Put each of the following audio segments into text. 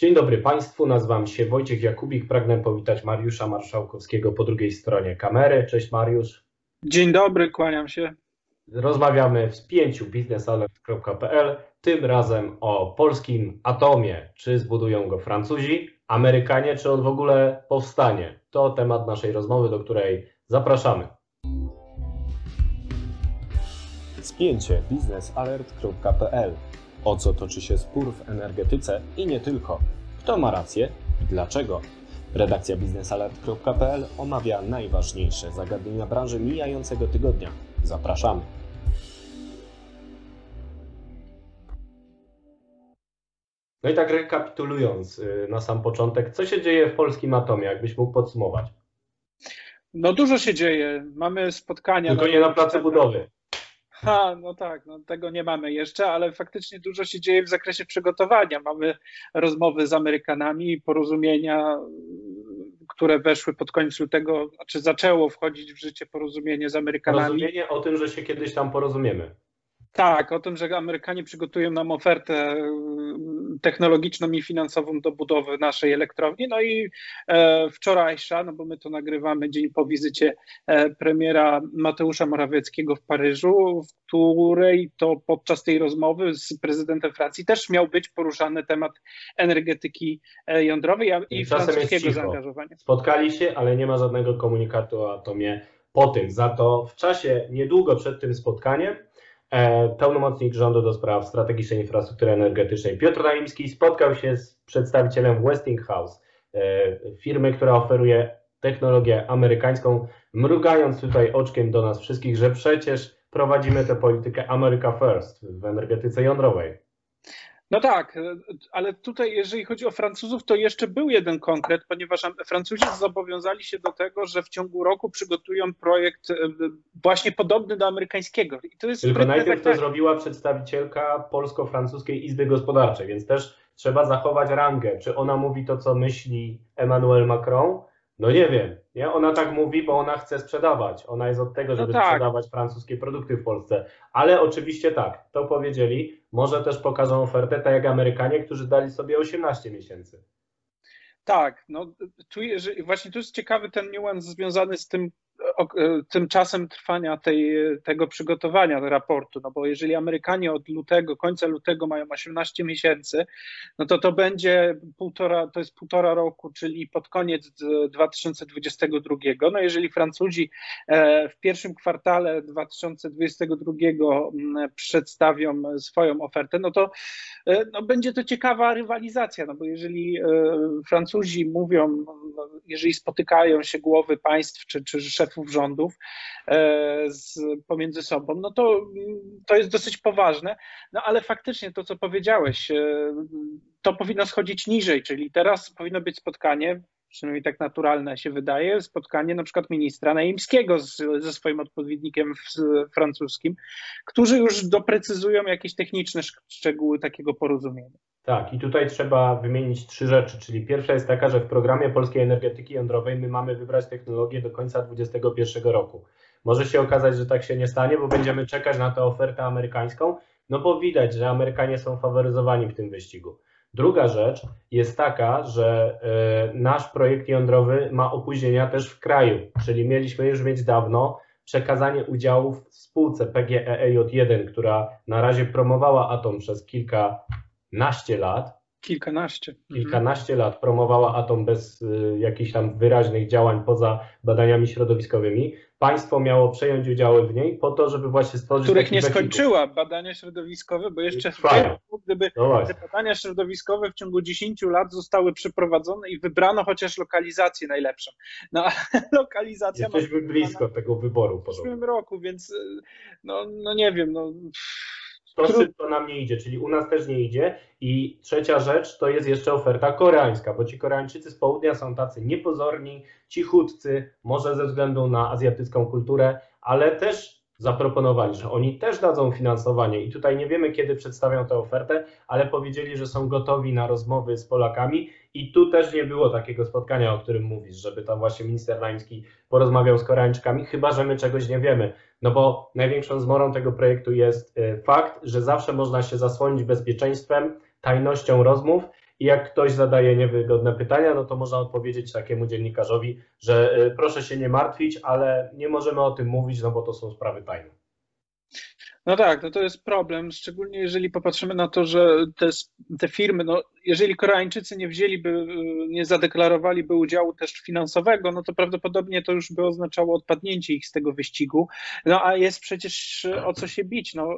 Dzień dobry Państwu, nazywam się Wojciech Jakubik. Pragnę powitać Mariusza Marszałkowskiego po drugiej stronie kamery. Cześć Mariusz. Dzień dobry, kłaniam się. Rozmawiamy w spięciu biznesalert.pl, tym razem o polskim atomie. Czy zbudują go Francuzi, Amerykanie, czy on w ogóle powstanie? To temat naszej rozmowy, do której zapraszamy. Spięcie biznesalert.pl O co toczy się spór w energetyce i nie tylko? Kto ma rację i dlaczego? Redakcja biznesalert.pl omawia najważniejsze zagadnienia branży mijającego tygodnia. Zapraszamy. No i tak rekapitulując y, na sam początek, co się dzieje w polskim atomie, jakbyś mógł podsumować? No dużo się dzieje. Mamy spotkania. Tylko nie na placu budowy. Ha, no tak, no tego nie mamy jeszcze, ale faktycznie dużo się dzieje w zakresie przygotowania. Mamy rozmowy z Amerykanami, porozumienia, które weszły pod koniec lutego, znaczy zaczęło wchodzić w życie porozumienie z Amerykanami. Porozumienie o tym, że się kiedyś tam porozumiemy. Tak, o tym, że Amerykanie przygotują nam ofertę technologiczną i finansową do budowy naszej elektrowni. No i e, wczorajsza, no bo my to nagrywamy dzień po wizycie e, premiera Mateusza Morawieckiego w Paryżu, w której to podczas tej rozmowy z prezydentem Francji też miał być poruszany temat energetyki e, jądrowej i francuskiego zaangażowania. Spotkali się, ale nie ma żadnego komunikatu o atomie po tym. Za to w czasie niedługo przed tym spotkaniem pełnomocnik rządu do spraw strategicznej infrastruktury energetycznej Piotr Naimski spotkał się z przedstawicielem Westinghouse, e, firmy, która oferuje technologię amerykańską, mrugając tutaj oczkiem do nas wszystkich, że przecież prowadzimy tę politykę America First w energetyce jądrowej. No tak, ale tutaj jeżeli chodzi o Francuzów, to jeszcze był jeden konkret, ponieważ Francuzi zobowiązali się do tego, że w ciągu roku przygotują projekt e, właśnie podobny do amerykańskiego. I to jest Tylko najpierw tak, to zrobiła przedstawicielka Polsko-Francuskiej Izby Gospodarczej, więc też trzeba zachować rangę. Czy ona mówi to, co myśli Emmanuel Macron, no nie wiem, nie? Ona tak mówi, bo ona chce sprzedawać. Ona jest od tego, no żeby no tak. sprzedawać francuskie produkty w Polsce. Ale oczywiście tak, to powiedzieli. Może też pokażą ofertę, tak jak Amerykanie, którzy dali sobie 18 miesięcy. Tak, no tu, właśnie tu jest ciekawy ten niuans związany z tym, E, tym czasem trwania tej, tego przygotowania raportu, no bo jeżeli Amerykanie od lutego, końca lutego mają 18 miesięcy, no to to będzie półtora, to jest półtora roku, czyli pod koniec 2022. No jeżeli Francuzi e, w pierwszym kwartale 2022 przedstawią swoją ofertę, no to e, no będzie to ciekawa rywalizacja, no bo jeżeli Francuzi mówią, jeżeli spotykają się głowy państw czy, czy szefów rządów e, z, pomiędzy sobą, no to, to jest dosyć poważne. No ale faktycznie to, co powiedziałeś, e, to powinno schodzić niżej, czyli teraz powinno być spotkanie przynajmniej tak naturalne się wydaje, spotkanie na przykład ministra Naimskiego z, ze swoim odpowiednikiem francuskim, którzy już doprecyzują jakieś techniczne szczegóły takiego porozumienia. Tak, i tutaj trzeba wymienić trzy rzeczy, czyli pierwsza jest taka, że w programie polskiej energetyki jądrowej my mamy wybrać technologię do końca 2021 roku. Może się okazać, że tak się nie stanie, bo będziemy czekać na tę ofertę amerykańską, no bo widać, że Amerykanie są faworyzowani w tym wyścigu. Druga rzecz jest taka, że e, nasz projekt jądrowy ma opóźnienia też w kraju, czyli mieliśmy już mieć dawno przekazanie udziałów w spółce PGEJ1, która na razie promowała atom przez kilkanaście lat, Kilkanaście. Mhm. Kilkanaście lat promowała atom bez y, jakichś tam wyraźnych działań poza badaniami środowiskowymi. Państwo miało przejąć udziały w niej po to, żeby właśnie stworzyć. Których nie skończyła badania środowiskowe, bo jeszcze roku, gdyby no te badania środowiskowe w ciągu 10 lat zostały przeprowadzone i wybrano chociaż lokalizację najlepszą. No ale lokalizacja. Jesteśmy blisko tego wyboru. W przyszłym roku, więc y, no, no nie wiem. No to szybko nam nie idzie, czyli u nas też nie idzie. I trzecia rzecz to jest jeszcze oferta koreańska, bo ci Koreańczycy z południa są tacy niepozorni, cichutcy, może ze względu na azjatycką kulturę, ale też zaproponowali, że oni też dadzą finansowanie i tutaj nie wiemy, kiedy przedstawią tę ofertę, ale powiedzieli, że są gotowi na rozmowy z Polakami i tu też nie było takiego spotkania, o którym mówisz, żeby tam właśnie minister Naimski porozmawiał z Koreańczykami, chyba że my czegoś nie wiemy. No bo największą zmorą tego projektu jest y, fakt, że zawsze można się zasłonić bezpieczeństwem, tajnością rozmów i jak ktoś zadaje niewygodne pytania, no to można odpowiedzieć takiemu dziennikarzowi, że y, proszę się nie martwić, ale nie możemy o tym mówić, no bo to są sprawy tajne. No tak, no to jest problem, szczególnie jeżeli popatrzymy na to, że te, te firmy, no jeżeli Koreańczycy nie wzięliby, nie zadeklarowaliby udziału też finansowego, no to prawdopodobnie to już by oznaczało odpadnięcie ich z tego wyścigu. No a jest przecież o co się bić. No,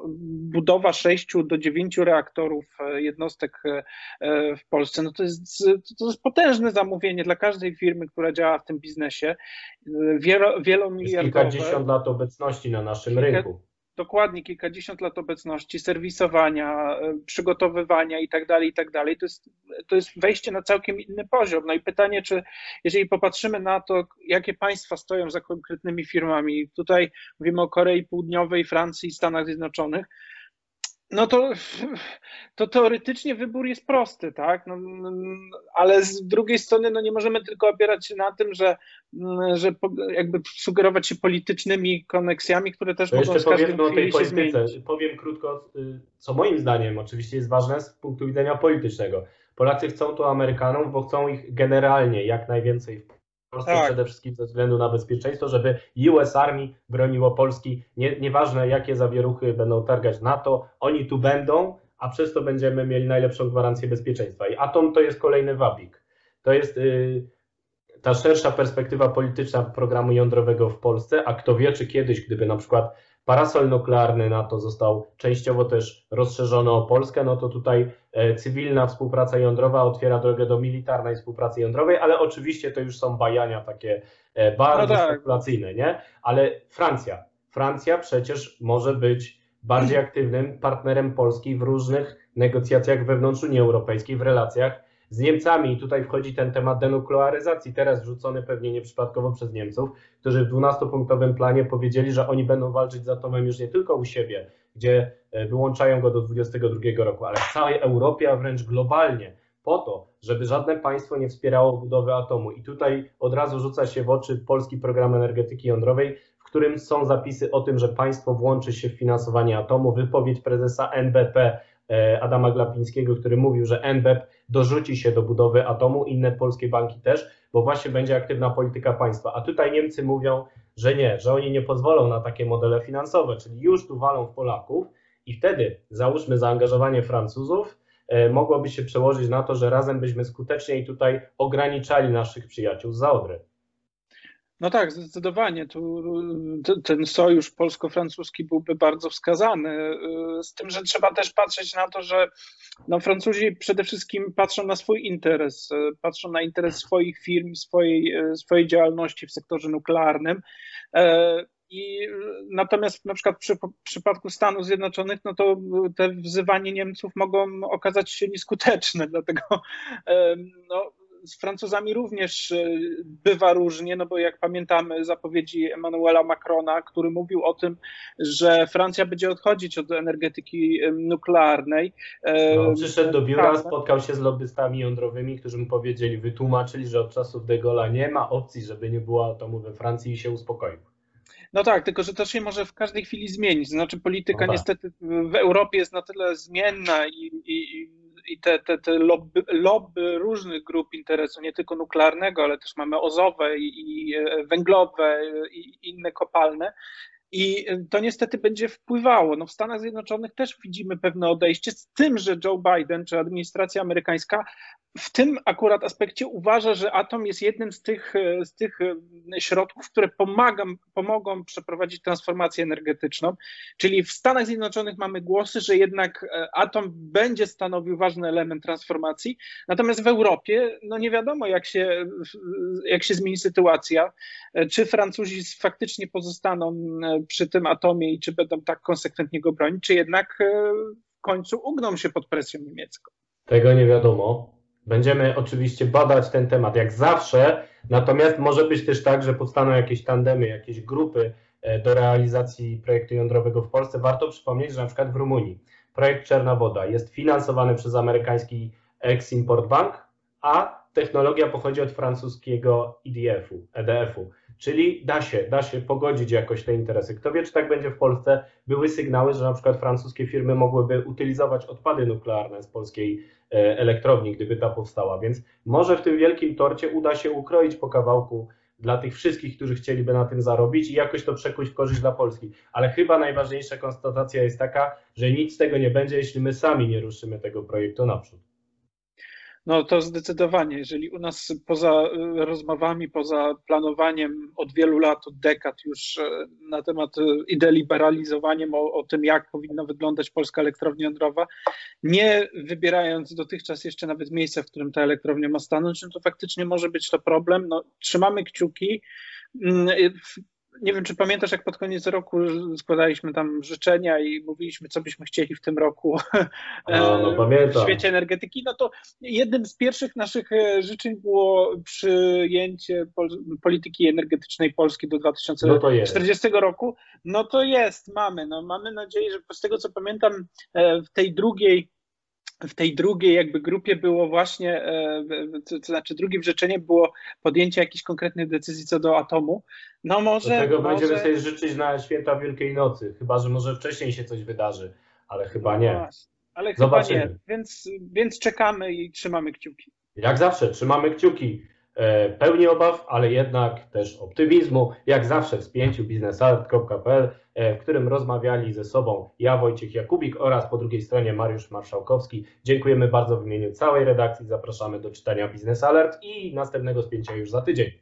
budowa sześciu do dziewięciu reaktorów e, jednostek w Polsce, no to jest, to jest potężne zamówienie dla każdej firmy, która działa w tym biznesie. Wielo, wielomiliardowe. Kilkadziesiąt lat obecności na naszym rynku dokładnie kilkadziesiąt lat obecności, serwisowania, e, przygotowywania i tak dalej, i tak. To jest, to jest wejście na całkiem inny poziom. No i pytanie, czy jeżeli popatrzymy na to, jakie państwa stoją za konkretnymi firmami, tutaj mówimy o Korei Południowej, Francji Stanach Zjednoczonych, no to, to teoretycznie wybór jest prosty, tak? No, ale z drugiej strony no nie możemy tylko opierać się na tym, że, że jakby sugerować się politycznymi koneksjami, które też to mogą z każdym o tej polityce. Powiem krótko, co moim zdaniem oczywiście jest ważne z punktu widzenia politycznego. Polacy chcą tu Amerykanów, bo chcą ich generalnie jak najwięcej Polsce tak. przede wszystkim ze względu na bezpieczeństwo, żeby US Army broniło Polski. Nie, nieważne jakie zawieruchy będą targać NATO, oni tu będą, a przez to będziemy mieli najlepszą gwarancję bezpieczeństwa. I atom to jest kolejny wabik. To jest yy, ta szersza perspektywa polityczna programu jądrowego w Polsce, a kto wie, czy kiedyś, gdyby na przykład parasol nuklearny NATO został częściowo też rozszerzony o Polskę, no to tutaj e, cywilna współpraca jądrowa otwiera drogę do militarnej współpracy jądrowej, ale oczywiście to już są bajania takie e, bardzo no tak. spekulacyjne, nie? Ale Francja, Francja przecież może być bardziej aktywnym partnerem Polski w różnych negocjacjach wewnątrz Unii Europejskiej, w relacjach z Niemcami. I tutaj wchodzi ten temat denuklearyzacji, teraz wrzucony pewnie nieprzypadkowo przez Niemców, którzy w 12-punktowym planie powiedzieli, że oni będą walczyć z atomem już nie tylko u siebie, gdzie e, wyłączają go do 2022 roku, ale w całej Europie, a wręcz globalnie, po to, żeby żadne państwo nie wspierało budowy atomu. I tutaj od razu rzuca się w oczy polski program energetyki jądrowej, w którym są zapisy o tym, że państwo włączy się w finansowanie atomu. Wypowiedź prezesa NBP e, Adama Glapińskiego, który mówił, że NBP dorzuci się do budowy atomu, inne polskie banki też, bo właśnie będzie aktywna polityka państwa. A tutaj Niemcy mówią, że nie, że oni nie pozwolą na takie modele finansowe, czyli już tu walą w Polaków i wtedy załóżmy zaangażowanie Francuzów e, mogłoby się przełożyć na to, że razem byśmy skuteczniej tutaj ograniczali naszych przyjaciół z Odry. No tak, zdecydowanie. Tu, ten sojusz polsko-francuski byłby bardzo wskazany. Z tym, że trzeba też patrzeć na to, że no, Francuzi przede wszystkim patrzą na swój interes, patrzą na interes swoich firm, swojej, swojej działalności w sektorze nuklearnym. I natomiast na przykład przy, w przypadku Stanów Zjednoczonych, no to te wzywanie Niemców mogą okazać się nieskuteczne, dlatego no, z Francuzami również e, bywa różnie, no bo jak pamiętamy zapowiedzi Emmanuela Macrona, który mówił o tym, że Francja będzie odchodzić od energetyki nuklearnej. No, przyszedł do biura, spotkał się z lobbystami jądrowymi, którzy mu powiedzieli, wytłumaczyli, że od czasów de Gaulle'a nie ma opcji, żeby nie było atomu we Francji i się uspokoił. No tak, tylko że to się może w każdej chwili zmienić. Znaczy polityka no tak. niestety w Europie jest na tyle zmienna i, i, i te, te, te lobby, lobby różnych grup interesu, nie tylko nuklearnego, ale też mamy ozowe i, i e, węglowe i inne kopalne, i to niestety będzie wpływało. No w Stanach Zjednoczonych też widzimy pewne odejście, z tym, że Joe Biden czy administracja amerykańska w tym akurat aspekcie uważa, że atom jest jednym z tych, z tych środków, które pomogą przeprowadzić transformację energetyczną. Czyli w Stanach Zjednoczonych mamy głosy, że jednak e, atom będzie stanowił ważny element transformacji, natomiast w Europie no nie wiadomo, jak się, jak się zmieni sytuacja. E, czy Francuzi faktycznie pozostaną e, przy tym atomie i czy będą tak konsekwentnie go bronić, czy jednak w końcu ugną się pod presją niemiecką. Tego nie wiadomo. Będziemy oczywiście badać ten temat jak zawsze, natomiast może być też tak, że powstaną jakieś tandemy, jakieś grupy e, do realizacji projektu jądrowego w Polsce. Warto przypomnieć, że na przykład w Rumunii projekt Czerna Woda jest finansowany przez amerykański Ex-Import Bank, a technologia pochodzi od francuskiego EDF-u, EDF-u. Czyli da się, da się pogodzić jakoś te interesy. Kto wie, czy tak będzie w Polsce. Były sygnały, że na przykład francuskie firmy mogłyby utylizować odpady nuklearne z polskiej e, elektrowni, gdyby ta powstała. Więc może w tym wielkim torcie uda się ukroić po kawałku dla tych wszystkich, którzy chcieliby na tym zarobić i jakoś to przekuć w korzyść dla Polski. Ale chyba najważniejsza konstatacja jest taka, że nic z tego nie będzie, jeśli my sami nie ruszymy tego projektu naprzód. No to zdecydowanie. Jeżeli u nas poza y, rozmowami, poza planowaniem od wielu lat, od dekad już y, na temat y, i deliberalizowaniem o, o tym, jak powinna wyglądać polska elektrownia jądrowa, nie wybierając dotychczas jeszcze nawet miejsca, w którym ta elektrownia ma stanąć, no to faktycznie może być to problem. No, trzymamy kciuki. Nie wiem, czy pamiętasz, jak pod koniec roku składaliśmy tam życzenia i mówiliśmy, co byśmy chcieli w tym roku A, no, w świecie energetyki. No to jednym z pierwszych naszych e, życzeń było przyjęcie polityki energetycznej Polski do 2040 no roku. No to jest, mamy. No, mamy nadzieję, że z tego co pamiętam, e, w tej drugiej w tej drugiej jakby grupie było właśnie, e, to, to znaczy drugim życzeniem było podjęcie jakichś konkretnych decyzji co do atomu. No może... Do tego może... będziemy sobie życzyć na święta Wielkiej Nocy, chyba, że może wcześniej się coś wydarzy, ale chyba nie. No ale Zobaczymy. chyba nie, więc, więc czekamy i trzymamy kciuki. Jak zawsze, trzymamy kciuki. E, pełni obaw, ale jednak też optymizmu, jak zawsze w spięciu biznesalert.pl, e, w którym rozmawiali ze sobą ja, Wojciech Jakubik oraz po drugiej stronie Mariusz Marszałkowski. Dziękujemy bardzo w imieniu całej redakcji, zapraszamy do czytania Biznes Alert i następnego spięcia już za tydzień.